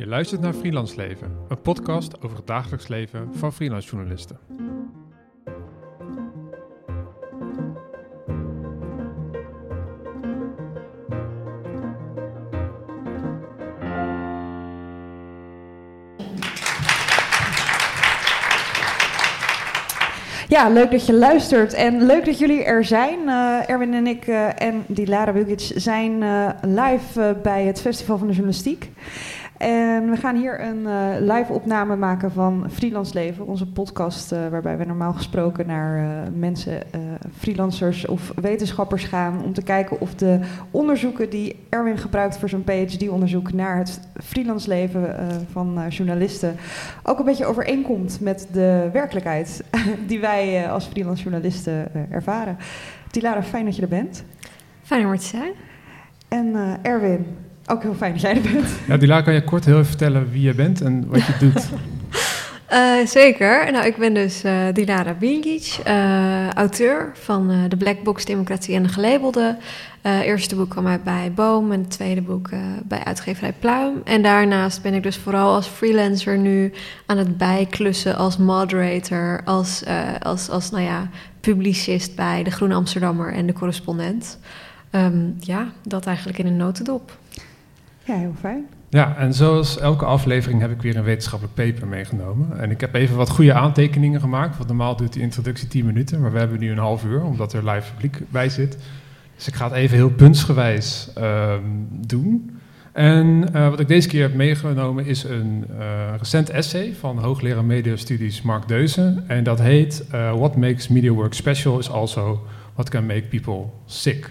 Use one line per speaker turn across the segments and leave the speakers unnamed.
Je luistert naar Freelance Leven, een podcast over het dagelijks leven van freelance journalisten.
Ja, leuk dat je luistert en leuk dat jullie er zijn. Uh, Erwin en ik uh, en Dilara Wilgic zijn uh, live bij het Festival van de Journalistiek. En we gaan hier een uh, live opname maken van Freelance Leven, onze podcast, uh, waarbij we normaal gesproken naar uh, mensen, freelancers of wetenschappers gaan om te kijken of de onderzoeken die Erwin gebruikt voor zijn PhD-onderzoek naar het freelance leven van journalisten ook een beetje overeenkomt met de werkelijkheid die wij als freelance journalisten ervaren. Tilara, fijn dat je er bent.
Fijn om er te zijn.
En Erwin, ook heel fijn dat jij er bent.
Ja, Dila, kan je kort heel even vertellen wie je bent en wat je doet?
Uh, zeker. Nou, ik ben dus uh, Dilara Bingic, uh, auteur van de Black Box Democratie en de Gelabelde. eerste boek kwam uit bij Boom en het tweede boek bij uitgeverij Pluim. En daarnaast ben ik dus vooral als freelancer nu aan het bijklussen als moderator, als, als, als nou ja, publicist bij de Groene Amsterdammer en de Correspondent. Um, ja, dat eigenlijk in een notendop.
Ja, heel fijn.
Ja, en zoals elke aflevering heb ik weer een wetenschappelijk paper meegenomen. En ik heb even wat goede aantekeningen gemaakt, want normaal duurt die introductie 10 minuten, maar we hebben nu een half uur, omdat er live publiek bij zit. Dus ik ga het even heel puntsgewijs uh, doen. En uh, wat ik deze keer heb meegenomen is een uh, recent essay van hoogleraar mediastudies Mark Deuze. En dat heet uh, What Makes Media Work Special is also What Can Make People Sick.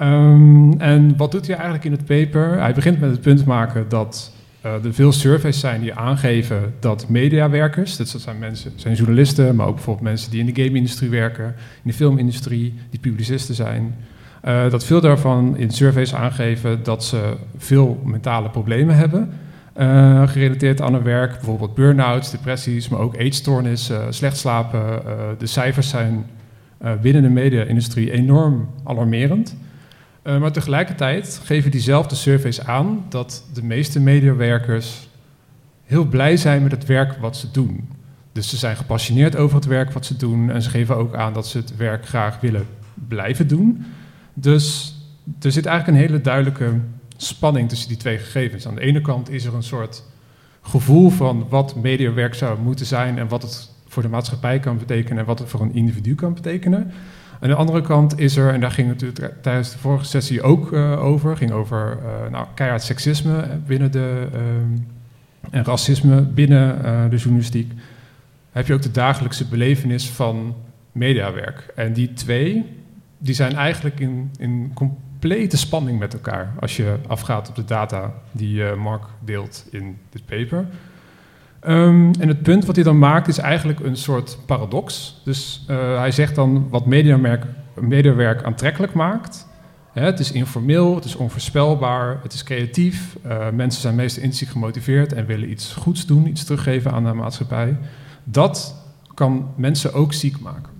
Um, en wat doet hij eigenlijk in het paper? Hij begint met het punt maken dat uh, er veel surveys zijn die aangeven dat mediawerkers, dus dat zijn mensen, zijn journalisten, maar ook bijvoorbeeld mensen die in de game-industrie werken, in de filmindustrie, die publicisten zijn, uh, dat veel daarvan in surveys aangeven dat ze veel mentale problemen hebben. Uh, gerelateerd aan hun werk, bijvoorbeeld burn-outs, depressies, maar ook eetstoornissen, slecht slapen. de cijfers zijn binnen de media-industrie enorm alarmerend. Uh, maar tegelijkertijd geven diezelfde surveys aan dat de meeste mediawerkers heel blij zijn met het werk wat ze doen. Dus ze zijn gepassioneerd over het werk wat ze doen en ze geven ook aan dat ze het werk graag willen blijven doen. Dus er zit eigenlijk een hele duidelijke spanning tussen die twee gegevens. Aan de ene kant is er een soort gevoel van wat mediawerk zou moeten zijn en wat het voor de maatschappij kan betekenen en wat het voor een individu kan betekenen. Aan de andere kant is er, en daar ging het tijdens de vorige sessie ook uh, over, ging over uh, nou, keihard seksisme binnen de, uh, en racisme binnen de journalistiek. Heb je ook de dagelijkse belevenis van mediawerk. En die twee, die zijn eigenlijk in, in complete spanning met elkaar als je afgaat op de data die Mark deelt in dit paper. Um, en het punt wat hij dan maakt is eigenlijk een soort paradox. Dus uh, hij zegt dan wat mediawerk, mediawerk aantrekkelijk maakt. Hè, het is informeel, het is onvoorspelbaar, het is creatief. Uh, mensen zijn meestal intrinsiek gemotiveerd en willen iets goeds doen, iets teruggeven aan de maatschappij. Dat kan mensen ook ziek maken.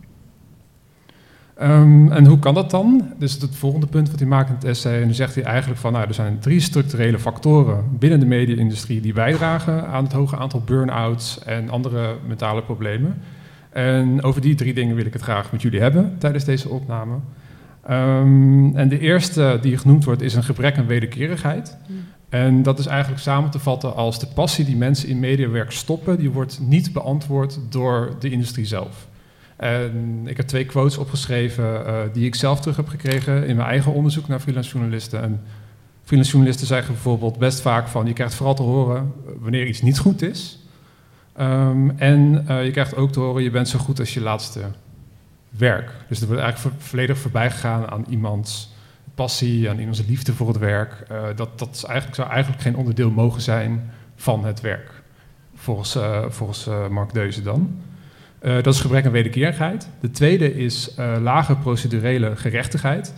Um, en hoe kan dat dan? Dus het volgende punt wat hij maakt in het essay. En dan zegt hij eigenlijk van, nou, er zijn drie structurele factoren binnen de media-industrie die bijdragen aan het hoge aantal burn-outs en andere mentale problemen. En over die drie dingen wil ik het graag met jullie hebben tijdens deze opname. Um, en de eerste die genoemd wordt is een gebrek aan wederkerigheid. En dat is eigenlijk samen te vatten als de passie die mensen in mediawerk stoppen, die wordt niet beantwoord door de industrie zelf. En ik heb twee quotes opgeschreven uh, die ik zelf terug heb gekregen in mijn eigen onderzoek naar freelance journalisten. En freelance journalisten zeggen bijvoorbeeld best vaak van je krijgt vooral te horen wanneer iets niet goed is. Um, en uh, je krijgt ook te horen je bent zo goed als je laatste werk. Dus er wordt eigenlijk volledig voorbij gegaan aan iemands passie, aan iemands liefde voor het werk. Uh, dat dat eigenlijk, zou eigenlijk geen onderdeel mogen zijn van het werk, volgens, volgens Mark Deuze dan. Uh, dat is gebrek aan wederkerigheid. De tweede is uh, lage procedurele gerechtigheid.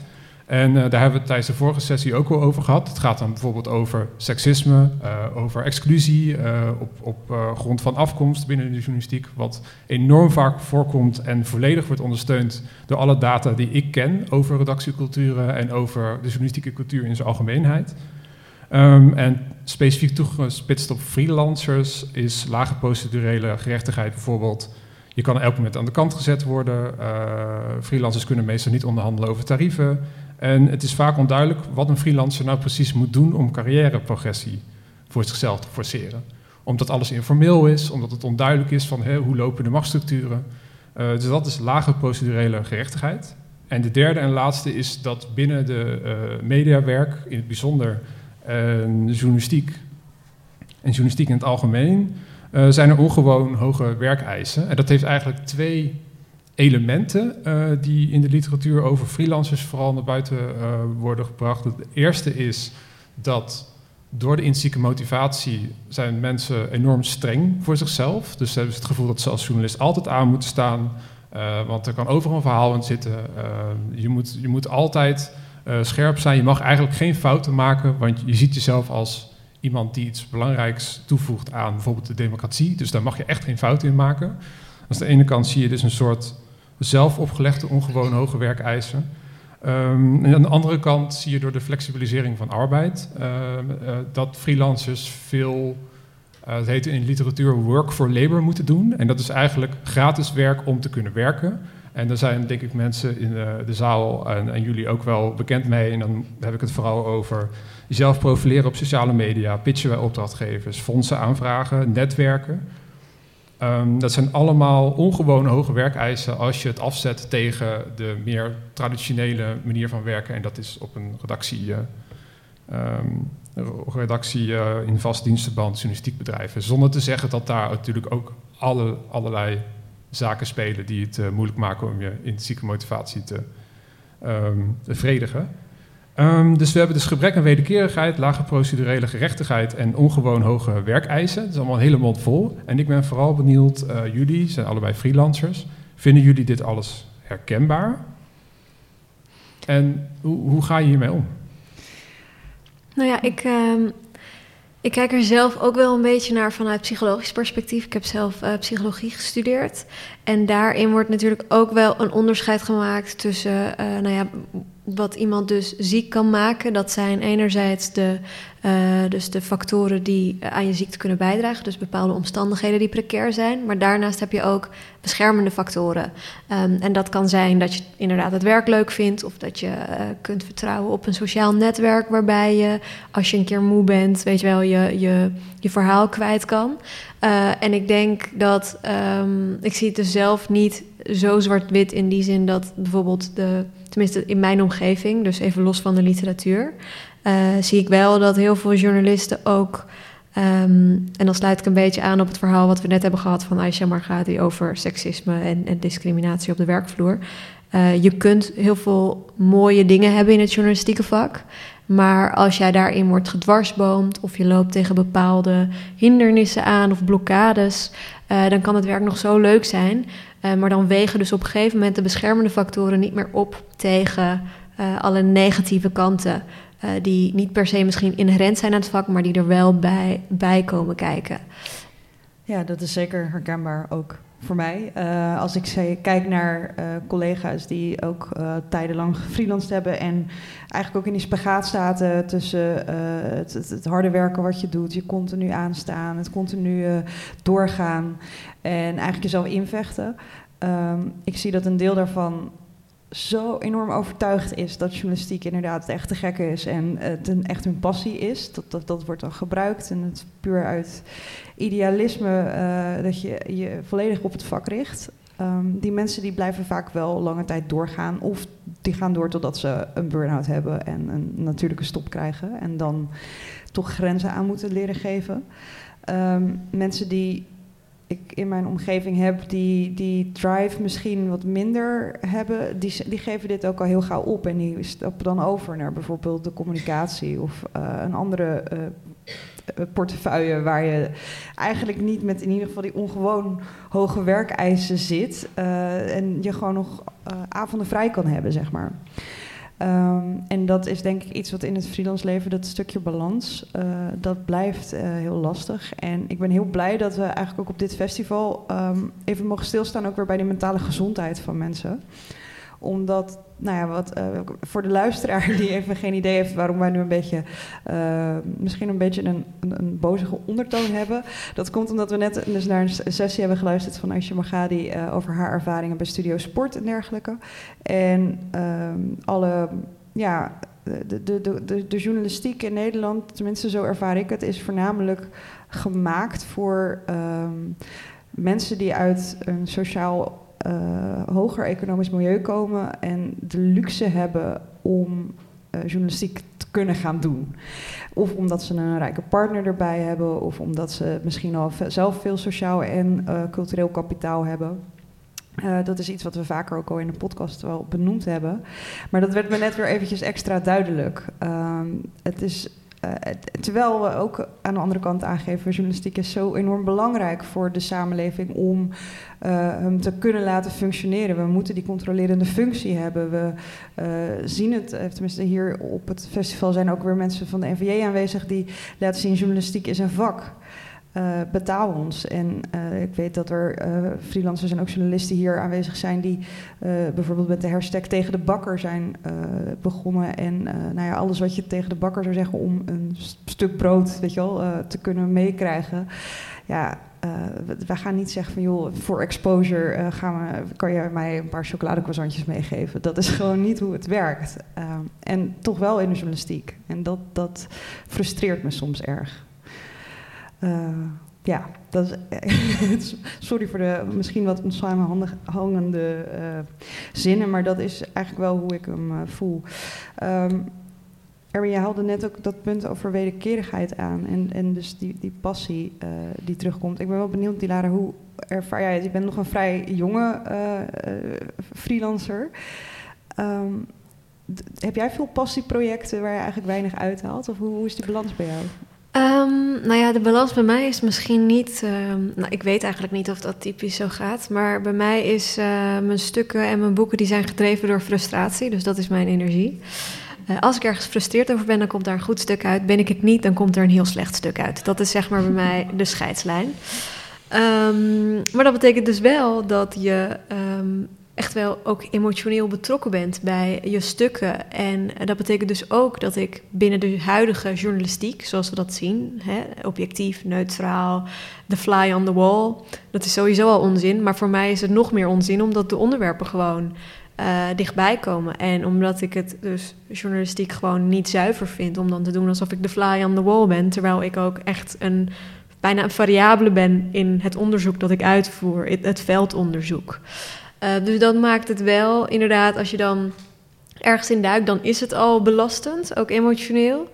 En uh, daar hebben we het tijdens de vorige sessie ook al over gehad. Het gaat dan bijvoorbeeld over seksisme, over exclusie op, op grond van afkomst binnen de journalistiek, wat enorm vaak voorkomt en volledig wordt ondersteund door alle data die ik ken over redactieculturen en over de journalistieke cultuur in zijn algemeenheid. Ehm, en specifiek toegespitst op freelancers is lage procedurele gerechtigheid bijvoorbeeld. Je kan elk moment aan de kant gezet worden. Uh, freelancers kunnen meestal niet onderhandelen over tarieven. En het is vaak onduidelijk wat een freelancer nou precies moet doen om carrièreprogressie voor zichzelf te forceren. Omdat alles informeel is, omdat het onduidelijk is van hoe lopen de machtsstructuren. Uh, dus dat is lage procedurele gerechtigheid. En de derde en laatste is dat binnen de uh, mediawerk, in het bijzonder uh, journalistiek en journalistiek in het algemeen, zijn er ongewoon hoge werkeisen. En dat heeft eigenlijk twee elementen uh, die in de literatuur over freelancers vooral naar buiten uh, worden gebracht. Het eerste is dat door de intrinsieke motivatie zijn mensen enorm streng voor zichzelf. Dus ze hebben het gevoel dat ze als journalist altijd aan moeten staan, uh, want er kan overal een verhaal in zitten. je, moet, je moet altijd scherp zijn, je mag eigenlijk geen fouten maken, want je ziet jezelf als iemand die iets belangrijks toevoegt aan bijvoorbeeld de democratie. Dus daar mag je echt geen fouten in maken. Aan de ene kant zie je dus een soort zelf opgelegde ongewoon hoge werkeisen. Um, en aan de andere kant zie je door de flexibilisering van arbeid uh, uh, dat freelancers veel, uh, het heet in literatuur work for labor moeten doen. En dat is eigenlijk gratis werk om te kunnen werken. En daar zijn denk ik mensen in de, de zaal en, en, jullie ook wel bekend mee. En dan heb ik het vooral over jezelf profileren op sociale media, pitchen bij opdrachtgevers, fondsen aanvragen, netwerken. Um, dat zijn allemaal ongewone hoge werkeisen als je het afzet tegen de meer traditionele manier van werken. En dat is op een redactie, uh, um, redactie uh, in vastdienstenband, journalistiek bedrijven. Zonder te zeggen dat daar natuurlijk ook alle, allerlei zaken spelen die het uh, moeilijk maken om je intrinsieke motivatie te um, vredigen. Um, dus we hebben dus gebrek aan wederkerigheid, lage procedurele gerechtigheid en ongewoon hoge werkeisen. Dat is allemaal een hele mond vol. En ik ben vooral benieuwd, uh, jullie zijn allebei freelancers. Vinden jullie dit alles herkenbaar? En hoe, hoe ga je hiermee om?
Nou ja, ik, uh, ik kijk er zelf ook wel een beetje naar vanuit psychologisch perspectief. Ik heb zelf uh, psychologie gestudeerd. En daarin wordt natuurlijk ook wel een onderscheid gemaakt tussen, uh, nou ja, wat iemand dus ziek kan maken, dat zijn enerzijds de, uh, dus de factoren die aan je ziekte kunnen bijdragen, dus bepaalde omstandigheden die precair zijn. Maar daarnaast heb je ook beschermende factoren. Um, en dat kan zijn dat je inderdaad het werk leuk vindt, of dat je uh, kunt vertrouwen op een sociaal netwerk waarbij je, als je een keer moe bent, weet je wel, je, je, je verhaal kwijt kan. En ik denk dat, um, ik zie het dus zelf niet zo zwart-wit in die zin dat bijvoorbeeld de tenminste in mijn omgeving, dus even los van de literatuur, uh, zie ik wel dat heel veel journalisten ook. Um, en dan sluit ik een beetje aan op het verhaal wat we net hebben gehad van Aisha Margadi over seksisme en, en discriminatie op de werkvloer. Uh, je kunt heel veel mooie dingen hebben in het journalistieke vak. Maar als jij daarin wordt gedwarsboomd of je loopt tegen bepaalde hindernissen aan of blokkades, uh, dan kan het werk nog zo leuk zijn. Uh, maar dan wegen dus op een gegeven moment de beschermende factoren niet meer op tegen uh, alle negatieve kanten. Uh, die niet per se misschien inherent zijn aan het vak, maar die er wel bij, bij komen kijken.
Ja, dat is zeker herkenbaar ook voor mij. Uh, als ik zei, kijk naar uh, collega's die ook uh, tijdenlang gefreelanced hebben en eigenlijk ook in die spagaat zaten tussen het, het, harde werken wat je doet, je continu aanstaan, het continu doorgaan en eigenlijk jezelf invechten. Um, ik zie dat een deel daarvan zo enorm overtuigd is dat journalistiek inderdaad echt te gek is en het een, echt hun passie is. Dat, dat, dat wordt dan gebruikt en het puur uit idealisme uh, dat je je volledig op het vak richt. Um, die mensen die blijven vaak wel lange tijd doorgaan of die gaan door totdat ze een burn-out hebben en een natuurlijke stop krijgen en dan toch grenzen aan moeten leren geven. Um, mensen die ik in mijn omgeving heb die, die drive misschien wat minder hebben, die, die geven dit ook al heel gauw op. En die stappen dan over naar bijvoorbeeld de communicatie of uh, een andere uh, portefeuille waar je eigenlijk niet met in ieder geval die ongewoon hoge werkeisen zit. En je gewoon nog avonden vrij kan hebben, zeg maar. Um, en dat is denk ik iets wat in het freelance leven, dat stukje balans, uh, dat blijft uh, heel lastig. En ik ben heel blij dat we eigenlijk ook op dit festival um, even mogen stilstaan, ook weer bij de mentale gezondheid van mensen. Omdat, nou ja, wat, uh, voor de luisteraar die even geen idee heeft waarom wij nu een beetje, uh, misschien een beetje een, een, bozige ondertoon hebben. Dat komt omdat we net dus naar een sessie hebben geluisterd van Aisha Magadi uh, over haar ervaringen bij Studio Sport en dergelijke. En alle, ja, de, de, de, de, journalistiek in Nederland, tenminste zo ervaar ik het, is voornamelijk gemaakt voor um, mensen die uit een sociaal hoger economisch milieu komen en de luxe hebben om uh, journalistiek te kunnen gaan doen. Of omdat ze een rijke partner erbij hebben, of omdat ze misschien al zelf veel sociaal en uh, cultureel kapitaal hebben. Dat is iets wat we vaker ook al in de podcast wel benoemd hebben. Maar dat werd me net weer eventjes extra duidelijk. Uh, het is, terwijl we ook aan de andere kant aangeven... journalistiek is zo enorm belangrijk voor de samenleving... om hem te kunnen laten functioneren. We moeten die controlerende functie hebben. We zien het, tenminste hier op het festival zijn ook weer mensen van de NVJ aanwezig... die laten zien journalistiek is een vak uh, betaal ons. En uh, ik weet dat er uh, freelancers en ook journalisten hier aanwezig zijn die bijvoorbeeld met de hashtag tegen de bakker zijn begonnen. En nou ja, alles wat je tegen de bakker zou zeggen om een stuk brood weet je wel, te kunnen meekrijgen. Ja, wij gaan niet zeggen van joh, voor exposure gaan we, kan je mij een paar chocoladecroissantjes meegeven. Dat is gewoon niet hoe het werkt. en toch wel in de journalistiek. En dat, dat frustreert me soms erg. Uh, ja, dat is, sorry voor de misschien wat onsamenhangende uh, zinnen, maar dat is eigenlijk wel hoe ik hem uh, voel. Um, Erwin, je haalde net ook dat punt over wederkerigheid aan en, en dus die, die passie die terugkomt. Ik ben wel benieuwd, Dilara, hoe ervaar jij het? Je bent nog een vrij jonge freelancer. Um, heb jij veel passieprojecten waar je eigenlijk weinig uithaalt? Of hoe, hoe is die balans bij jou?
Um, nou ja, de balans bij mij is misschien niet. Um, nou, ik weet eigenlijk niet of dat typisch zo gaat. Maar bij mij is uh, mijn stukken en mijn boeken die zijn gedreven door frustratie. Dus dat is mijn energie. Uh, als ik ergens gefrustreerd over ben, dan komt daar een goed stuk uit. Ben ik het niet, dan komt er een heel slecht stuk uit. Dat is zeg maar bij mij de scheidslijn. Um, maar dat betekent dus wel dat je echt wel ook emotioneel betrokken bent bij je stukken. En dat betekent dus ook dat ik binnen de huidige journalistiek, zoals we dat zien, hè, objectief, neutraal, the fly on the wall, dat is sowieso al onzin. Maar voor mij is het nog meer onzin, omdat de onderwerpen gewoon uh, dichtbij komen. En omdat ik het dus journalistiek gewoon niet zuiver vind om dan te doen alsof ik de fly on the wall ben, terwijl ik ook echt een bijna een variabele ben in het onderzoek dat ik uitvoer, het veldonderzoek. Uh, dus dat maakt het wel inderdaad, als je dan ergens in duikt, dan is het al belastend, ook emotioneel.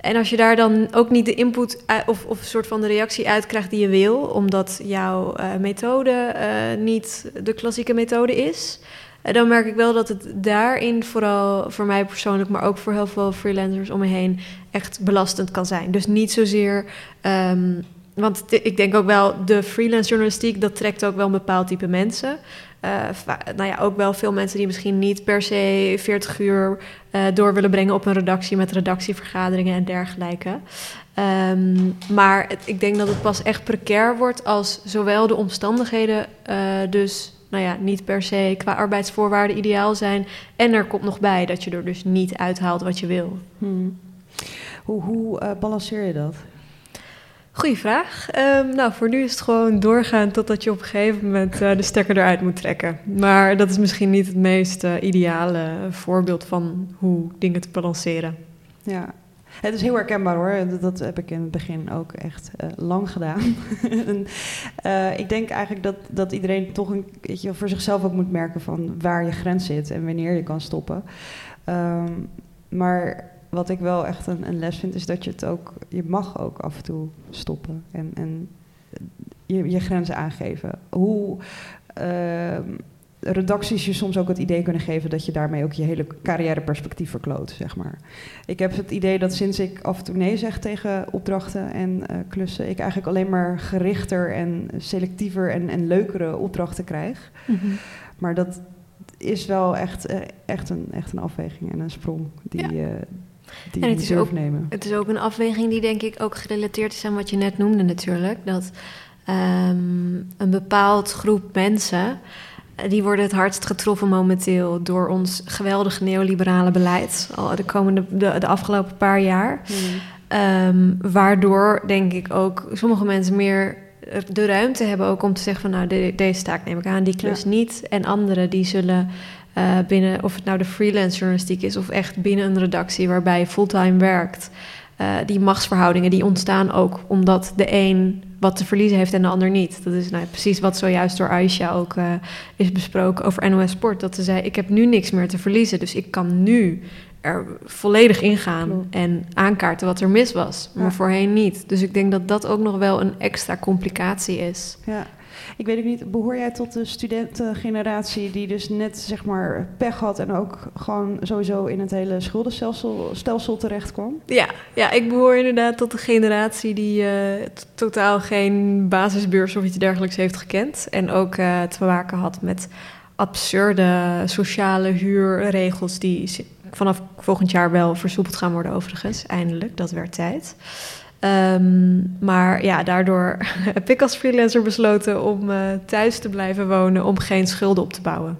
En als je daar dan ook niet de input of, of een soort van de reactie uit krijgt die je wil, omdat jouw uh, methode uh, niet de klassieke methode is, dan merk ik wel dat het daarin vooral voor mij persoonlijk, maar ook voor heel veel freelancers om me heen, echt belastend kan zijn. Dus niet zozeer. Um, want ik denk ook wel, de freelance journalistiek, dat trekt ook wel een bepaald type mensen. Uh, nou ja, ook wel veel mensen die misschien niet per se 40 uur uh, door willen brengen op een redactie met redactievergaderingen en dergelijke. Um, maar het, ik denk dat het pas echt precair wordt als zowel de omstandigheden, uh, dus nou ja, niet per se qua arbeidsvoorwaarden ideaal zijn. En er komt nog bij dat je er dus niet uithaalt wat je wil.
Hmm. Hoe, hoe balanceer je dat?
Goeie vraag. Um, nou, voor nu is het gewoon doorgaan totdat je op een gegeven moment uh, de stekker eruit moet trekken. Maar dat is misschien niet het meest uh, ideale voorbeeld van hoe dingen te balanceren.
Ja, het is heel herkenbaar hoor. Dat heb ik in het begin ook echt lang gedaan. ik denk eigenlijk dat, dat iedereen toch een beetje voor zichzelf ook moet merken van waar je grens zit en wanneer je kan stoppen. Um, maar wat ik wel echt een, een, les vind, is dat je het ook, je mag ook af en toe stoppen en, en je, je grenzen aangeven. Hoe uh, redacties je soms ook het idee kunnen geven dat je daarmee ook je hele carrièreperspectief verkloot, zeg maar. Ik heb het idee dat sinds ik af en toe nee zeg tegen opdrachten en uh, klussen, ik eigenlijk alleen maar gerichter en selectiever en, en leukere opdrachten krijg. Mm -hmm. Maar dat is wel echt, uh, echt, een, echt een afweging en een sprong die, ja. Die
en het is, ook, nemen. het is ook een afweging die denk ik ook gerelateerd is aan wat je net noemde natuurlijk. Dat um, een bepaald groep mensen die worden het hardst getroffen momenteel door ons geweldige neoliberale beleid. Al de komende de, de afgelopen paar jaar.
Hmm.
Ehm, waardoor denk ik ook sommige mensen meer de ruimte hebben ook om te zeggen van nou de- deze taak neem ik aan, die klus
Ja.
niet. En anderen die zullen eh, binnen, of het nou de freelance journalistiek is of echt binnen een redactie waarbij je fulltime werkt. eh, die machtsverhoudingen die ontstaan ook omdat de een wat te verliezen heeft en de ander niet. Dat is nou, precies wat zojuist door Aisha ook eh, is besproken over NOS Sport. Dat ze zei, ik heb nu niks meer te verliezen, dus ik kan nu er volledig ingaan
Klopt.
en aankaarten wat er mis was. Maar
Ja.
voorheen niet. Dus ik denk dat dat ook nog wel een extra complicatie is.
Ja. Ik weet ook niet, behoor jij tot de studentengeneratie die dus net zeg maar pech had en ook gewoon sowieso in het hele schuldenstelsel stelsel terecht kwam?
Ja, ja, ik behoor inderdaad tot de generatie die eh, totaal geen basisbeurs of iets dergelijks heeft gekend. En ook eh, te maken had met absurde sociale huurregels die vanaf volgend jaar wel versoepeld gaan worden overigens. Eindelijk, dat werd tijd. Ehm, maar ja, daardoor heb ik als freelancer besloten om eh, thuis te blijven wonen om geen schulden op te bouwen.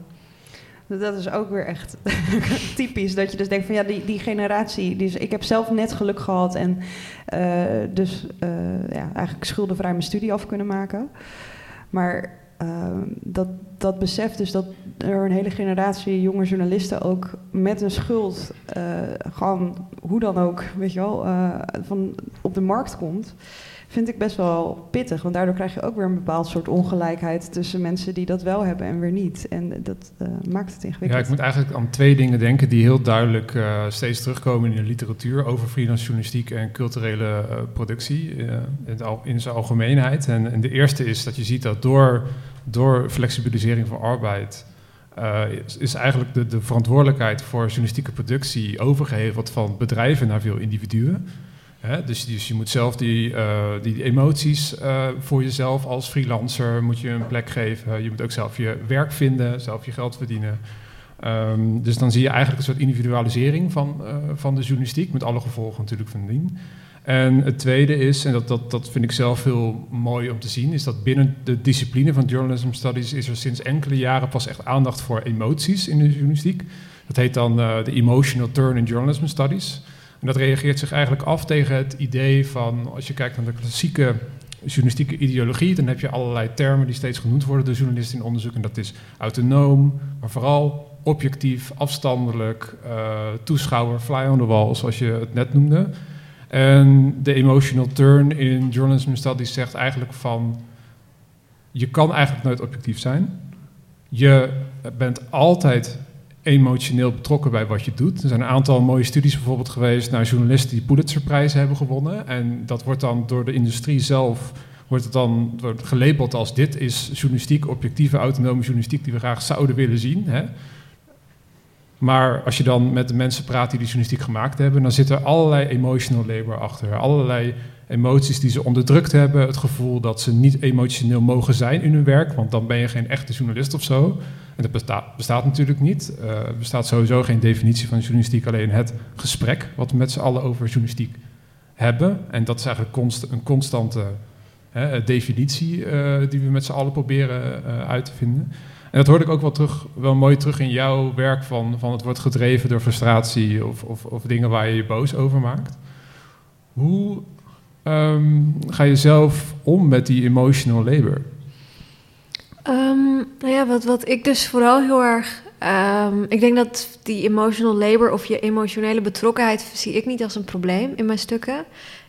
Dat is ook weer echt typisch. Dat je dus denkt van ja, die, die generatie. Die is, ik heb zelf net geluk gehad en eh, dus eh, ja, eigenlijk schuldenvrij mijn studie af kunnen maken. Maar eh, dat, dat besef dus dat er een hele generatie jonge journalisten ook met een schuld eh, gewoon hoe dan ook, weet je wel, eh, van op de markt komt. Vind ik best wel pittig, want daardoor krijg je ook weer een bepaald soort ongelijkheid tussen mensen die dat wel hebben en weer niet. En dat eh, maakt het
Ja,
ingewikkeld.
ik moet eigenlijk aan twee dingen denken die heel duidelijk steeds terugkomen in de literatuur over freelance journalistiek en culturele productie in, in zijn algemeenheid. En, en de eerste is dat je ziet dat door, door flexibilisering van arbeid eh, is, eigenlijk de, de verantwoordelijkheid voor journalistieke productie overgeheveld van bedrijven naar veel individuen. Hè, dus, dus je moet zelf die, eh, die emoties eh, voor jezelf als freelancer moet je een plek geven. Je moet ook zelf je werk vinden, zelf je geld verdienen. Ehm, dus dan zie je eigenlijk een soort individualisering van, van de journalistiek, met alle gevolgen natuurlijk van dien. En het tweede is, en dat, dat, dat vind ik zelf heel mooi om te zien, is dat binnen de discipline van journalism studies is er sinds enkele jaren pas echt aandacht voor emoties in de journalistiek. Dat heet dan eh, de emotional turn in journalism studies. En dat reageert zich eigenlijk af tegen het idee van, als je kijkt naar de klassieke journalistieke ideologie, dan heb je allerlei termen die steeds genoemd worden door journalisten in onderzoek. En dat is autonoom, maar vooral objectief, afstandelijk, eh, toeschouwer, fly on the wall, zoals je het net noemde. En de emotional turn in journalism studies zegt eigenlijk van, je kan eigenlijk nooit objectief zijn. Je bent altijd emotioneel betrokken bij wat je doet. Er zijn een aantal mooie studies bijvoorbeeld geweest naar journalisten die Pulitzerprijzen hebben gewonnen. En dat wordt dan door de industrie zelf wordt het dan wordt gelabeld als dit is journalistiek, objectieve, autonome journalistiek die we graag zouden willen zien. Hè? Maar als je dan met de mensen praat die die journalistiek gemaakt hebben, dan zit er allerlei emotional labor achter. Allerlei emoties die ze onderdrukt hebben. Het gevoel dat ze niet emotioneel mogen zijn in hun werk, want dan ben je geen echte journalist of zo. En dat bestaat, bestaat natuurlijk niet. Eh, er bestaat sowieso geen definitie van journalistiek, alleen het gesprek wat we met z'n allen over journalistiek hebben. En dat is eigenlijk een constante hè, definitie eh, die we met z'n allen proberen eh, uit te vinden. En dat hoorde ik ook wel, terug, wel mooi terug in jouw werk van, van het wordt gedreven door frustratie of, of, of dingen waar je je boos over maakt. Hoe ehm, ga je zelf om met die emotional labor?
Ehm, nou ja, wat, wat ik dus vooral heel erg. ehm, ik denk dat die emotional labor of je emotionele betrokkenheid zie ik niet als een probleem in mijn stukken.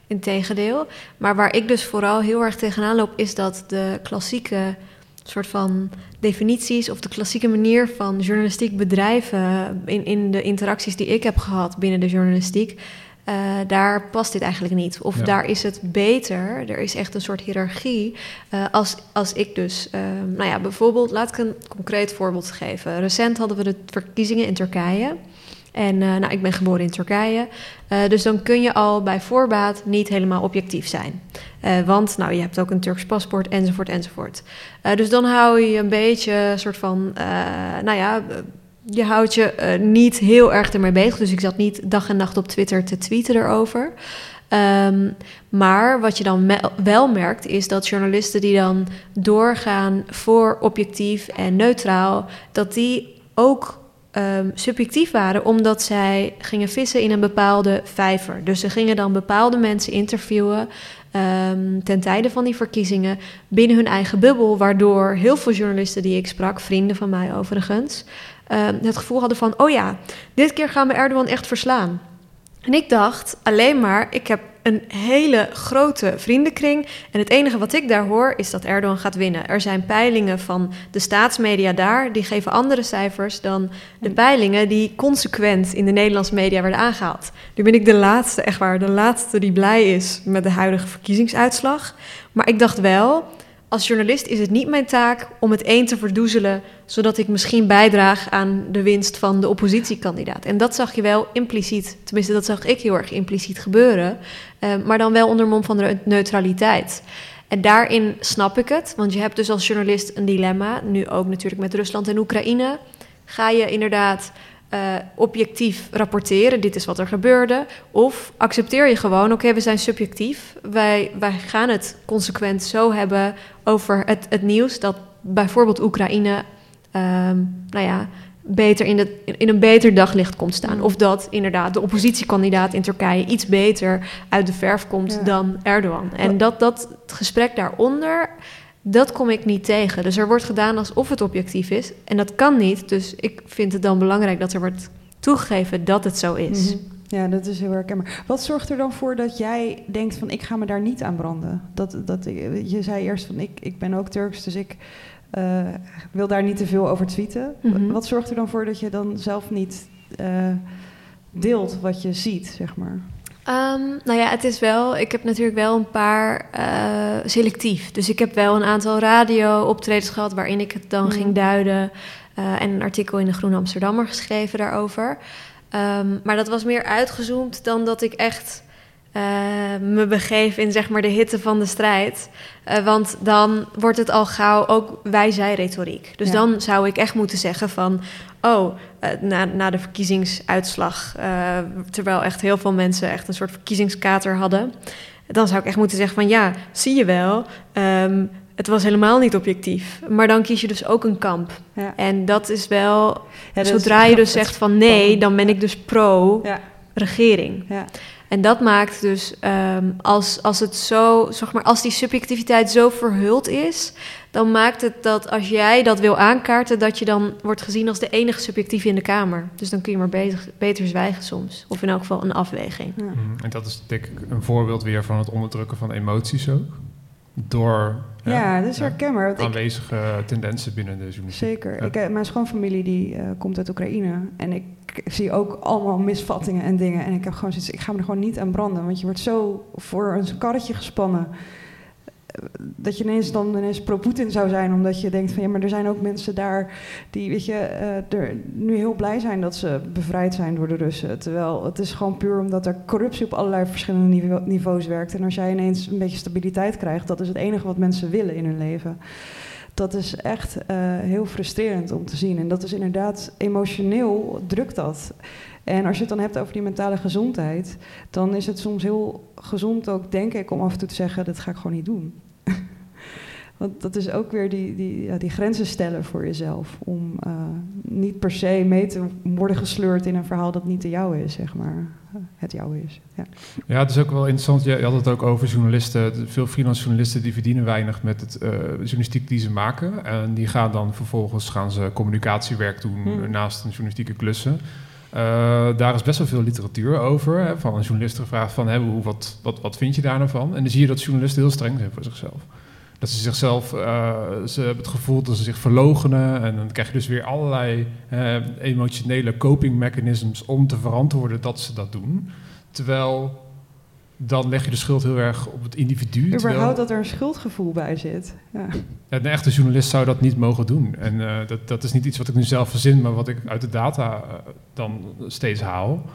Integendeel. Maar waar ik dus vooral heel erg tegenaan loop, is dat de klassieke soort van definities of de klassieke manier van journalistiek bedrijven in, in de interacties die ik heb gehad binnen de journalistiek. eh, daar past dit eigenlijk niet. Of
Ja.
daar is het beter. Er is echt een soort hiërarchie. eh, als, als ik dus, eh, nou ja, bijvoorbeeld, laat ik een concreet voorbeeld geven. Recent hadden we de verkiezingen in Turkije. En nou, ik ben geboren in Turkije. Dus dan kun je al bij voorbaat niet helemaal objectief zijn. Eh, want nou, je hebt ook een Turks paspoort, enzovoort, enzovoort. Eh, dus dan hou je een beetje een soort van, eh, nou ja, eh, je houdt je eh, niet heel erg ermee bezig. Dus ik zat niet dag en nacht op Twitter te tweeten erover. Ehm, maar wat je dan wel merkt, is dat journalisten die dan doorgaan voor objectief en neutraal, dat die ook um, subjectief waren, omdat zij gingen vissen in een bepaalde vijver. Dus ze gingen dan bepaalde mensen interviewen. Um, ten tijde van die verkiezingen binnen hun eigen bubbel, waardoor heel veel journalisten die ik sprak, vrienden van mij overigens, um, het gevoel hadden van: oh ja, dit keer gaan we Erdogan echt verslaan. En ik dacht alleen maar, ik heb een hele grote vriendenkring. En het enige wat ik daar hoor is dat Erdogan gaat winnen. Er zijn peilingen van de staatsmedia daar, die geven andere cijfers dan de peilingen die consequent in de Nederlandse media werden aangehaald. Nu ben ik de laatste, echt waar, de laatste die blij is met de huidige verkiezingsuitslag. Maar ik dacht wel, als journalist is het niet mijn taak om het een te verdoezelen, zodat ik misschien bijdraag aan de winst van de oppositiekandidaat. En dat zag je wel impliciet, tenminste dat zag ik heel erg impliciet gebeuren, eh, maar dan wel onder mom van de neutraliteit. En daarin snap ik het, want je hebt dus als journalist een dilemma, nu ook natuurlijk met Rusland en Oekraïne. Ga je inderdaad uh, objectief rapporteren, dit is wat er gebeurde. Of accepteer je gewoon, oké, we zijn subjectief. Wij, wij gaan het consequent zo hebben over het, het nieuws dat bijvoorbeeld Oekraïne, um, nou ja, beter in, de, in een beter daglicht komt staan. Of dat inderdaad de oppositiekandidaat in Turkije iets beter uit de verf komt dan Erdogan. En dat, dat het gesprek daaronder dat kom ik niet tegen. Dus er wordt gedaan alsof het objectief is. En dat kan niet. Dus ik vind het dan belangrijk dat er wordt toegegeven dat het zo is. Mhm.
Ja, dat is heel herkenbaar. Wat zorgt er dan voor dat jij denkt van ik ga me daar niet aan branden? Dat, dat, je zei eerst van ik, ik ben ook Turks, dus ik uh, wil daar niet te veel over tweeten. Mhm. Wat zorgt er dan voor dat je dan zelf niet uh, deelt wat je ziet, zeg maar?
Um, nou ja, het is wel. Ik heb natuurlijk wel een paar uh, selectief. Dus ik heb wel een aantal radio-optredens gehad waarin ik het dan ging duiden. Uh, en een artikel in de Groene Amsterdammer geschreven daarover. Um, maar dat was meer uitgezoomd dan dat ik echt uh, me begeef in zeg maar de hitte van de strijd. Uh, want dan wordt het al gauw ook wij-zij-retoriek. Dus dan zou ik echt moeten zeggen van... oh, uh, na, na de verkiezingsuitslag... terwijl echt heel veel mensen echt een soort verkiezingskater hadden... dan zou ik echt moeten zeggen van ja, zie je wel... Um, het was helemaal niet objectief. Maar dan kies je dus ook een kamp. Ja. En dat is wel... Ja, zodra je dus zegt van nee, dan ben ik dus pro-regering. Ja. En dat maakt dus, ehm, als, als het zo, zeg maar, als die subjectiviteit zo verhuld is, dan maakt het dat als jij dat wil aankaarten, dat je dan wordt gezien als de enige subjectieve in de Kamer. Dus dan kun je maar beter, beter zwijgen soms. Of in elk geval een afweging. Ja. Mhm.
En dat is denk ik een voorbeeld weer van het onderdrukken van emoties ook. Door
ja, dat is herkenbaar.
Aanwezige tendensen binnen de journalistiek.
Zeker. Ik, mijn schoonfamilie die uh, komt uit Oekraïne. En ik zie ook allemaal misvattingen en dingen. En ik heb gewoon zoiets, ik ga me er gewoon niet aan branden. Want je wordt zo voor een karretje gespannen dat je ineens dan ineens pro-Poetin zou zijn, omdat je denkt van ja, maar er zijn ook mensen daar die, weet je, uh, er nu heel blij zijn dat ze bevrijd zijn door de Russen. Terwijl het is gewoon puur omdat er corruptie op allerlei verschillende niveaus werkt. En als jij ineens een beetje stabiliteit krijgt, dat is het enige wat mensen willen in hun leven. Dat is echt uh, heel frustrerend om te zien. En dat is inderdaad emotioneel drukt dat. En als je het dan hebt over die mentale gezondheid, dan is het soms heel gezond ook, denk ik, om af en toe te zeggen: dat ga ik gewoon niet doen. Want dat is ook weer die, die, ja, die grenzen stellen voor jezelf. Om uh, niet per se mee te worden gesleurd in een verhaal dat niet de jouwe is, zeg maar. het jouwe is. Ja.
ja, het is ook wel interessant. Je had het ook over journalisten. Veel freelance journalisten die verdienen weinig met het uh, journalistiek die ze maken. En die gaan dan vervolgens gaan ze communicatiewerk doen hmm. naast een journalistieke klussen. Uh, daar is best wel veel literatuur over. Hè, van een journalist gevraagd van, hoe, wat, wat, wat vind je daar nou van? En dan zie je dat journalisten heel streng zijn voor zichzelf. Dat ze zichzelf, uh, ze hebben het gevoel dat ze zich verlogenen. En dan krijg je dus weer allerlei emotionele coping mechanisms om te verantwoorden dat ze dat doen. Terwijl dan leg je de schuld heel erg op het individu.
Überhaupt dat er een schuldgevoel bij zit. Ja.
Een echte journalist zou dat niet mogen doen. En uh, dat, dat is niet iets wat ik nu zelf verzin, maar wat ik uit de data uh, dan steeds haal.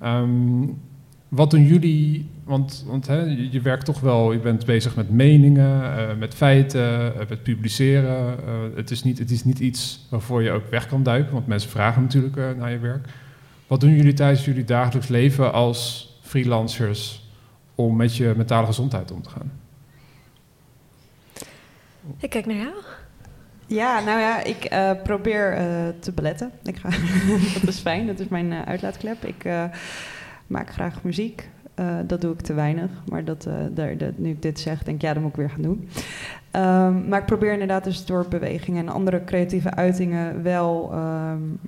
Ja. Um, wat doen jullie? Want, want hè, je, werkt toch wel, je bent bezig met meningen, uh, met feiten, met publiceren. het, is niet, het is niet iets waarvoor je ook weg kan duiken, want mensen vragen natuurlijk naar je werk. Wat doen jullie tijdens jullie dagelijks leven als freelancers om met je mentale gezondheid om te gaan?
Ik kijk naar jou.
Ja, nou ja, ik uh, probeer uh, te beletten. Ik ga, dat is fijn, dat is mijn uh, uitlaatklep. Ik maak graag muziek. dat doe ik te weinig, maar dat, daar, dat, nu ik dit zeg, denk ik, ja, dat moet ik weer gaan doen. Um, maar ik probeer inderdaad dus door bewegingen en andere creatieve uitingen wel um,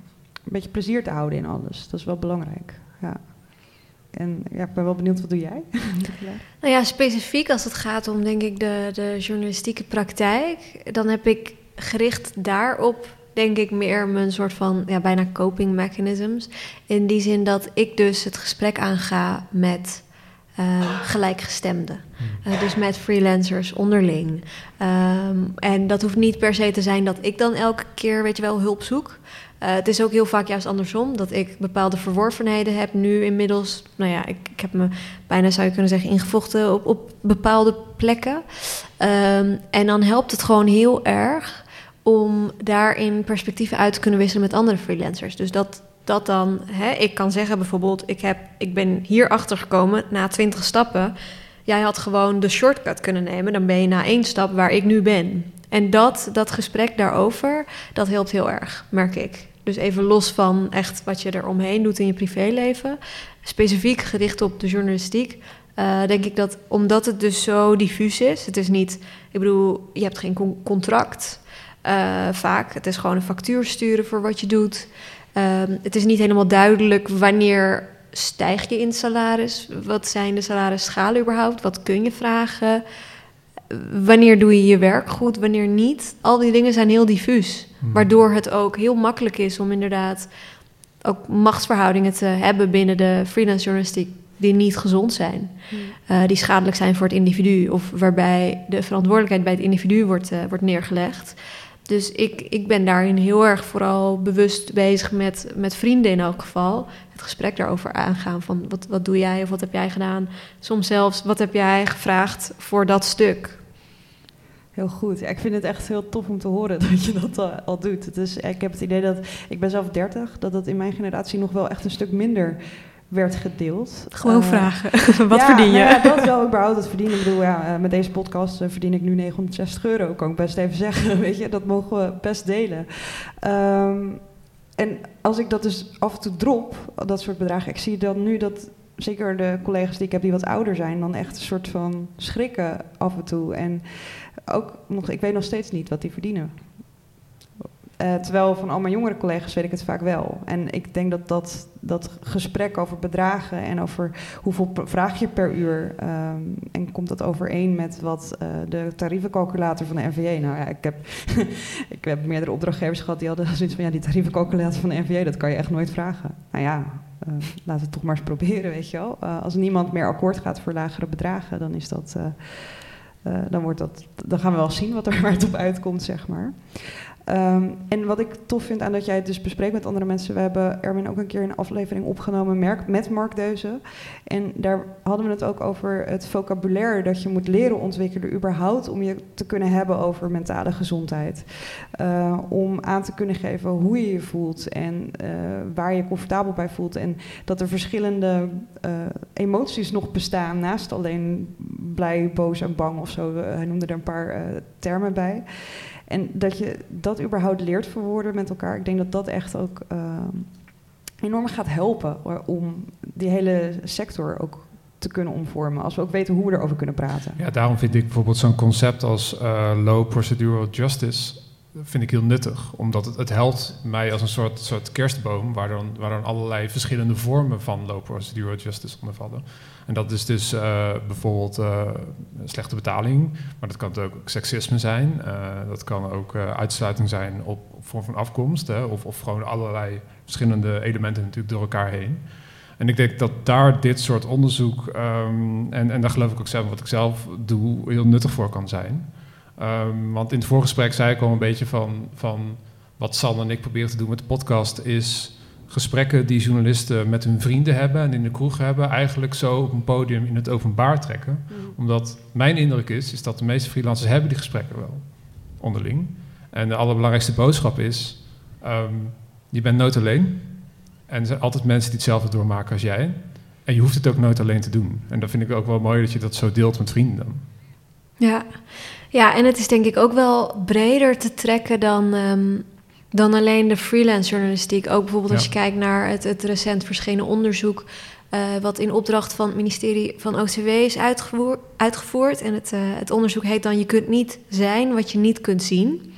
een beetje plezier te houden in alles. Dat is wel belangrijk, ja. En ja, ik ben wel benieuwd, wat doe jij?
nou ja, specifiek als het gaat om, denk ik, de, de journalistieke praktijk, dan heb ik gericht daarop, denk ik, meer mijn soort van ja, bijna coping mechanisms. In die zin dat ik dus het gesprek aanga met uh, gelijkgestemden. Hmm. Uh, dus met freelancers onderling. Um, en dat hoeft niet per se te zijn dat ik dan elke keer, weet je wel, hulp zoek. Uh, het is ook heel vaak juist andersom, dat ik bepaalde verworvenheden heb nu inmiddels. Nou ja, ik, ik heb me bijna, zou je kunnen zeggen, ingevochten op, op bepaalde plekken. Um, en dan helpt het gewoon heel erg om daarin perspectieven uit te kunnen wisselen met andere freelancers. Dus dat, dat dan, hè, ik kan zeggen bijvoorbeeld, ik, heb, ik ben hier achter gekomen na twintig stappen. Jij had gewoon de shortcut kunnen nemen, dan ben je na één stap waar ik nu ben. En dat, dat gesprek daarover, dat helpt heel erg, merk ik. Dus even los van echt wat je er omheen doet in je privéleven, specifiek gericht op de journalistiek, uh, denk ik dat omdat het dus zo diffuus is, het is niet, ik bedoel, je hebt geen contract uh, vaak. Het is gewoon een factuur sturen voor wat je doet. Uh, het is niet helemaal duidelijk wanneer stijg je in salaris. Wat zijn de salarisschalen überhaupt? Wat kun je vragen? Wanneer doe je je werk goed, wanneer niet? Al die dingen zijn heel diffuus. Hmm. Waardoor het ook heel makkelijk is om inderdaad ook machtsverhoudingen te hebben binnen de freelance journalistiek die niet gezond zijn, uh, die schadelijk zijn voor het individu of waarbij de verantwoordelijkheid bij het individu wordt, uh, wordt neergelegd. Dus ik, ik ben daarin heel erg vooral bewust bezig met, met vrienden in elk geval. Het gesprek daarover aangaan van wat, wat doe jij of wat heb jij gedaan. Soms zelfs wat heb jij gevraagd voor dat stuk.
Heel goed. ik vind het echt heel tof om te horen dat je dat al, al doet. Dus ik heb het idee dat, ik ben zelf 30, dat dat in mijn generatie nog wel echt een stuk minder werd gedeeld.
Gewoon uh, vragen, wat verdien je?
Nou ja, dat wel überhaupt het verdienen. Ik bedoel, ja, uh, met deze podcast verdien ik nu 960 euro. Kan ik best even zeggen, weet je. Dat mogen we best delen. Um, en als ik dat dus af en toe drop, dat soort bedragen... Ik zie dan nu dat, zeker de collega's die ik heb die wat ouder zijn... dan echt een soort van schrikken af en toe. En ook nog, ik weet nog steeds niet wat die verdienen. Uh, terwijl van al mijn jongere collega's weet ik het vaak wel. En ik denk dat dat, dat gesprek over bedragen en over hoeveel vraag je per uur... Um, en komt dat overeen met wat uh, de tarievencalculator van de NVA... Nou ja, ik heb, ik heb meerdere opdrachtgevers gehad die hadden zoiets van... ja, die tarievencalculator van de NVA, dat kan je echt nooit vragen. Nou ja, uh, laten we toch maar eens proberen, weet je wel. als niemand meer akkoord gaat voor lagere bedragen, dan is dat... dan, wordt dat, dan gaan we wel zien wat er waar het op uitkomt, zeg maar. Um, en wat ik tof vind aan dat jij het dus bespreekt met andere mensen. We hebben Erwin ook een keer een aflevering opgenomen met Mark Deuzen. En daar hadden we het ook over het vocabulaire dat je moet leren ontwikkelen, überhaupt om je te kunnen hebben over mentale gezondheid. Uh, om aan te kunnen geven hoe je je voelt en uh, waar je comfortabel bij voelt. En dat er verschillende uh, emoties nog bestaan naast alleen blij, boos en bang of zo. Hij noemde er een paar termen bij. En dat je dat überhaupt leert verwoorden met elkaar, ik denk dat dat echt ook uh, enorm gaat helpen om die hele sector ook te kunnen omvormen. Als we ook weten hoe we erover kunnen praten.
Ja, daarom vind ik bijvoorbeeld zo'n concept als uh, low procedural justice vind ik heel nuttig. Omdat het, het helpt mij als een soort, soort kerstboom... Waar dan, waar dan allerlei verschillende vormen van low procedural justice onder vallen. En dat is dus uh, bijvoorbeeld uh, slechte betaling... maar dat kan ook seksisme zijn. Uh, dat kan ook uitsluiting zijn op, vorm van afkomst... Hè, of, of gewoon allerlei verschillende elementen natuurlijk door elkaar heen... En ik denk dat daar dit soort onderzoek, um, en, en daar geloof ik ook zelf wat ik zelf doe, heel nuttig voor kan zijn. Um, want in het voorgesprek zei ik al een beetje van, van wat San en ik proberen te doen met de podcast, is gesprekken die journalisten met hun vrienden hebben en in de kroeg hebben, eigenlijk zo op een podium in het openbaar trekken. Mm. Omdat mijn indruk is, is dat de meeste freelancers hebben die gesprekken wel onderling. En de allerbelangrijkste boodschap is, um, je bent nooit alleen. En er zijn altijd mensen die hetzelfde doormaken als jij. En En je hoeft het ook nooit alleen te doen. En dat vind ik ook wel mooi dat je dat zo deelt met vrienden dan.
Ja, ja en het is denk ik ook wel breder te trekken dan, ehm, dan alleen de freelance journalistiek. Ook bijvoorbeeld als je kijkt naar het, het recent verschenen onderzoek... Uh, wat in opdracht van het ministerie van OCW is uitgevoerd. uitgevoerd. En het, uh, het onderzoek heet dan Je kunt niet zijn wat je niet kunt zien.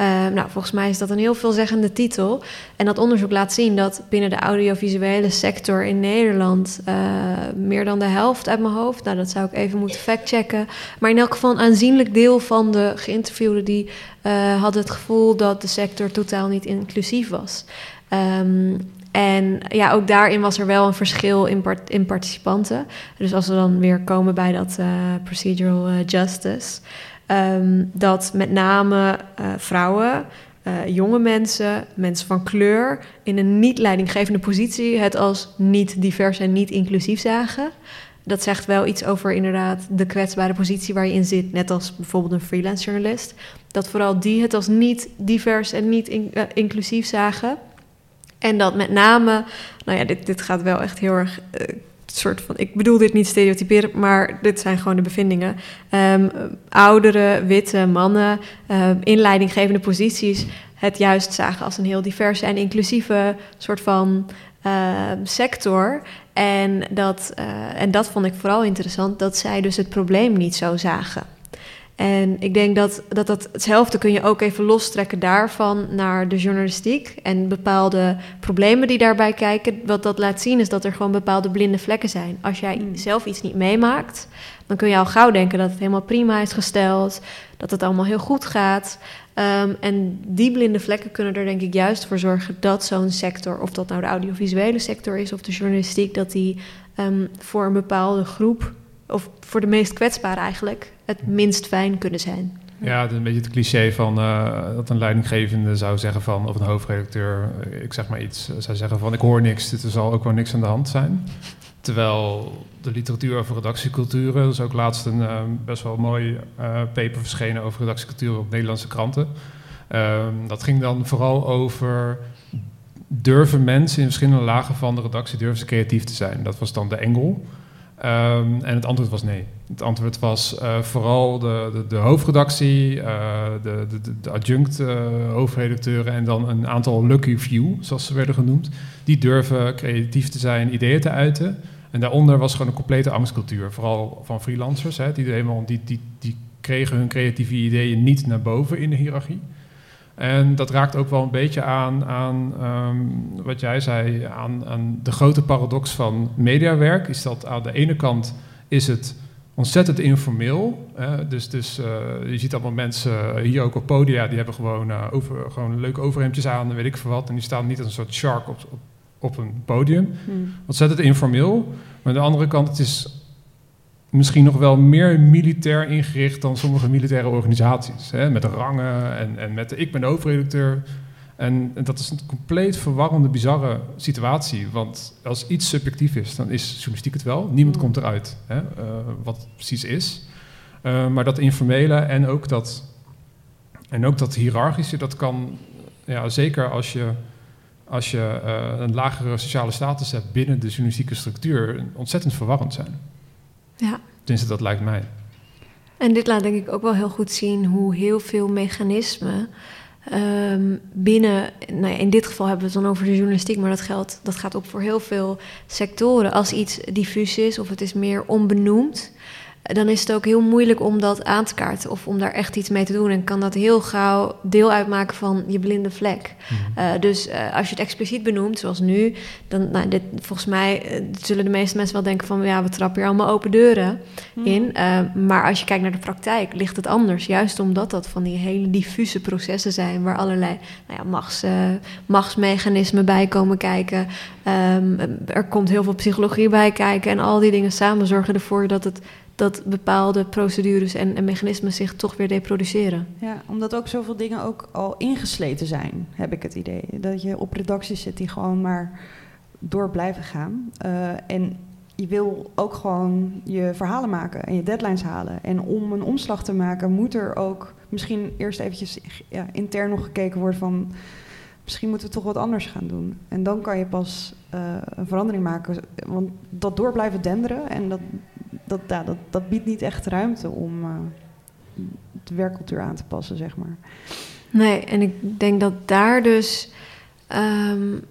Uh, nou, volgens mij is dat een heel veelzeggende titel. En dat onderzoek laat zien dat binnen de audiovisuele sector in Nederland uh, meer dan de helft uit mijn hoofd, nou dat zou ik even moeten factchecken, maar in elk geval een aanzienlijk deel van de geïnterviewden die uh, hadden het gevoel dat de sector totaal niet inclusief was. Um, en ja, ook daarin was er wel een verschil in, part in participanten. Dus als we dan weer komen bij dat procedural justice. Um, dat met name uh, vrouwen, uh, jonge mensen, mensen van kleur in een niet leidinggevende positie het als niet divers en niet inclusief zagen. Dat zegt wel iets over inderdaad de kwetsbare positie waar je in zit, net als bijvoorbeeld een freelance journalist. Dat vooral die het als niet divers en niet uh, inclusief zagen. En dat met name, nou ja, dit, dit gaat wel echt heel erg soort van, ik bedoel dit niet stereotyperen, maar dit zijn gewoon de bevindingen. Um, oudere, witte mannen um, in leidinggevende posities het juist zagen als een heel diverse en inclusieve soort van uh, sector. En dat, uh, en dat vond ik vooral interessant, dat zij dus het probleem niet zo zagen. En ik denk dat, dat dat hetzelfde kun je ook even lostrekken daarvan naar de journalistiek en bepaalde problemen die daarbij kijken. Wat dat laat zien is dat er gewoon bepaalde blinde vlekken zijn. Als jij mm. zelf iets niet meemaakt, dan kun je al gauw denken dat het helemaal prima is gesteld, dat het allemaal heel goed gaat. Um, en die blinde vlekken kunnen er denk ik juist voor zorgen dat zo'n sector, of dat nou de audiovisuele sector is of de journalistiek, dat die um, voor een bepaalde groep of voor de meest kwetsbare eigenlijk, het minst fijn kunnen zijn.
Ja, het is een beetje het cliché van uh, dat een leidinggevende zou zeggen van, of een hoofdredacteur, ik zeg maar iets, zou zeggen van ik hoor niks, er zal ook wel niks aan de hand zijn. Terwijl de literatuur over redactieculturen, er is ook laatst een uh, best wel mooi uh, paper verschenen over redactiecultuur op Nederlandse kranten. Ehm, dat ging dan vooral over durven mensen in verschillende lagen van de redactie durven ze creatief te zijn. Dat was dan de engel. Um, en het antwoord was nee. Het antwoord was uh, vooral de, de, de hoofdredactie, uh, de, de, de, adjunct uh, hoofdredacteuren en dan een aantal lucky few, zoals ze werden genoemd. Die durven creatief te zijn, ideeën te uiten. En daaronder was gewoon een complete angstcultuur, vooral van freelancers. Hè, die, helemaal, die, die, die kregen hun creatieve ideeën niet naar boven in de hiërarchie. En dat raakt ook wel een beetje aan, aan um, wat jij zei, aan, aan, de grote paradox van mediawerk. Is dat aan de ene kant is het ontzettend informeel. Hè? Dus, dus uh, je ziet allemaal mensen hier ook op podia, die hebben gewoon, uh, over, gewoon leuke overhemdjes aan en weet ik veel wat. En die staan niet als een soort shark op, op, op een podium. Hmm. Ontzettend informeel. Maar aan de andere kant, het is misschien nog wel meer militair ingericht dan sommige militaire organisaties. Hè? Met rangen en, en met de, ik ben de hoofdredacteur. En, en, dat is een compleet verwarrende, bizarre situatie. Want als iets subjectief is, dan is journalistiek het wel. Niemand komt eruit hè? Uh, wat het precies is. Uh, maar dat informele en ook dat, en ook dat hiërarchische, dat kan ja, zeker als je, als je uh, een lagere sociale status hebt binnen de journalistieke structuur, ontzettend verwarrend zijn.
Ja.
Tenminste, dat lijkt mij.
En dit laat denk ik ook wel heel goed zien hoe heel veel mechanismen um, binnen, nou ja, in dit geval hebben we het dan over de journalistiek, maar dat geldt, dat gaat ook voor heel veel sectoren. Als iets diffuus is of het is meer onbenoemd, dan is het ook heel moeilijk om dat aan te kaarten of om daar echt iets mee te doen. En kan dat heel gauw deel uitmaken van je blinde vlek. Mm. Uh, dus uh, als je het expliciet benoemt, zoals nu, dan nou, dit, volgens mij uh, zullen de meeste mensen wel denken van ja, we trappen hier allemaal open deuren mm. in. maar als je kijkt naar de praktijk, ligt het anders. Juist omdat dat van die hele diffuse processen zijn waar allerlei nou ja, machts, machtsmechanismen bij komen kijken. Um, er komt heel veel psychologie bij kijken en al die dingen samen zorgen ervoor dat het dat bepaalde procedures en, en, mechanismen zich toch weer reproduceren.
Ja, omdat ook zoveel dingen ook al ingesleten zijn, heb ik het idee. Dat je op redacties zit die gewoon maar door blijven gaan. Uh, en je wil ook gewoon je verhalen maken en je deadlines halen. En om een omslag te maken moet er ook misschien eerst eventjes ja, intern nog gekeken worden van misschien moeten we toch wat anders gaan doen. En dan kan je pas eh, een verandering maken. Want dat door blijven denderen en dat, dat, dat, dat biedt niet echt ruimte om uh, de werkcultuur aan te passen, zeg maar.
Nee, en ik denk dat daar dus. Um,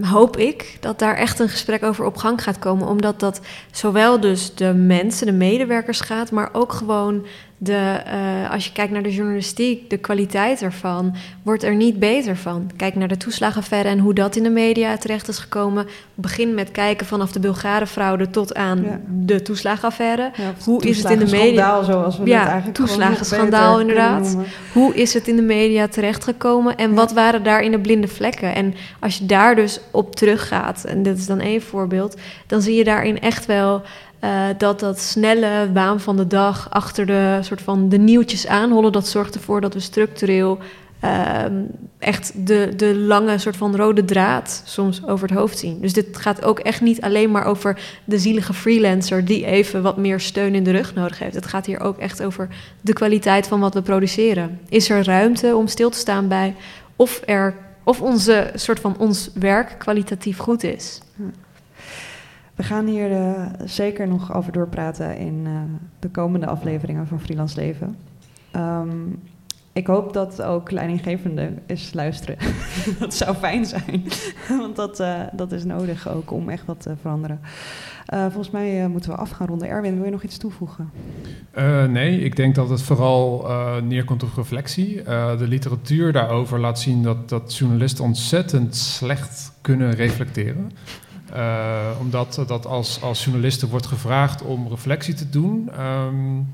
hoop ik dat daar echt een gesprek over op gang gaat komen. Omdat dat zowel dus de mensen, de medewerkers gaat, maar ook gewoon de, uh, als je kijkt naar de journalistiek, de kwaliteit ervan, wordt er niet beter van. Kijk naar de toeslagenaffaire en hoe dat in de media terecht is gekomen. Begin met kijken vanaf de Bulgarenfraude tot aan ja. de toeslagenaffaire. Ja, hoe is het in de media?
zoals we
ja,
het eigenlijk
toeslagenschandaal inderdaad. Hoe is het in de media terechtgekomen en wat waren daar in de blinde vlekken? En als je daar dus op teruggaat, en dit is dan één voorbeeld, dan zie je daarin echt wel uh, dat dat snelle baan van de dag achter de soort van de nieuwtjes aanhollen, dat zorgt ervoor dat we structureel uh, echt de, de lange soort van rode draad soms over het hoofd zien. Dus dit gaat ook echt niet alleen maar over de zielige freelancer die even wat meer steun in de rug nodig heeft. Het gaat hier ook echt over de kwaliteit van wat we produceren. Is er ruimte om stil te staan bij of er of onze soort van ons werk kwalitatief goed is?
We gaan hier uh, zeker nog over doorpraten in uh, de komende afleveringen van Freelance Leven. Um, ik hoop dat ook leidinggevenden eens luisteren. dat zou fijn zijn, want dat, uh, dat is nodig ook om echt wat te veranderen. volgens mij moeten we af gaan ronden. Erwin, wil je nog iets toevoegen?
nee, ik denk dat het vooral neerkomt op reflectie. de literatuur daarover laat zien dat, dat journalisten ontzettend slecht kunnen reflecteren. Uh, omdat dat als, als journalisten wordt gevraagd om reflectie te doen, um,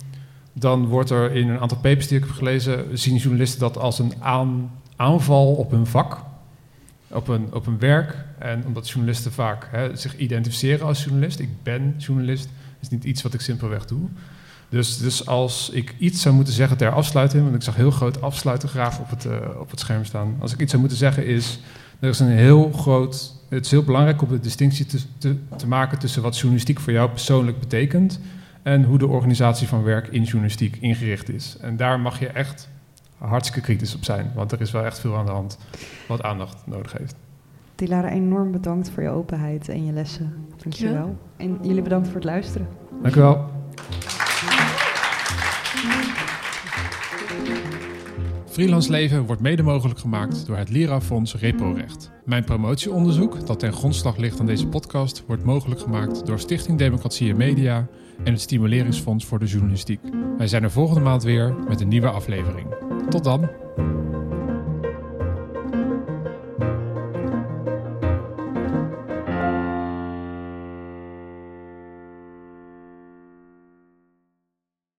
dan wordt er in een aantal papers die ik heb gelezen, zien journalisten dat als een aan, aanval op hun vak, op een, op een werk. En omdat journalisten vaak hè, zich identificeren als journalist, ik ben journalist, is niet iets wat ik simpelweg doe. Dus, dus als ik iets zou moeten zeggen ter afsluiting, want ik zag heel groot afsluiten graag op het, uh, op het scherm staan. Als ik iets zou moeten zeggen is, er is een heel groot het is heel belangrijk om de distinctie te, te, te, maken tussen wat journalistiek voor jou persoonlijk betekent en hoe de organisatie van werk in journalistiek ingericht is. En daar mag je echt hartstikke kritisch op zijn, want er is wel echt veel aan de hand wat aandacht nodig heeft.
Dilara, enorm bedankt voor je openheid en je lessen. Dank je wel. En jullie bedankt voor het luisteren.
Dank u wel. Freelance Leven wordt mede mogelijk gemaakt door het Lira-fonds RepoRecht. Mijn promotieonderzoek, dat ten grondslag ligt aan deze podcast, wordt mogelijk gemaakt door Stichting Democratie en Media en het Stimuleringsfonds voor de Journalistiek. Wij zijn er volgende maand weer met een nieuwe aflevering. Tot dan!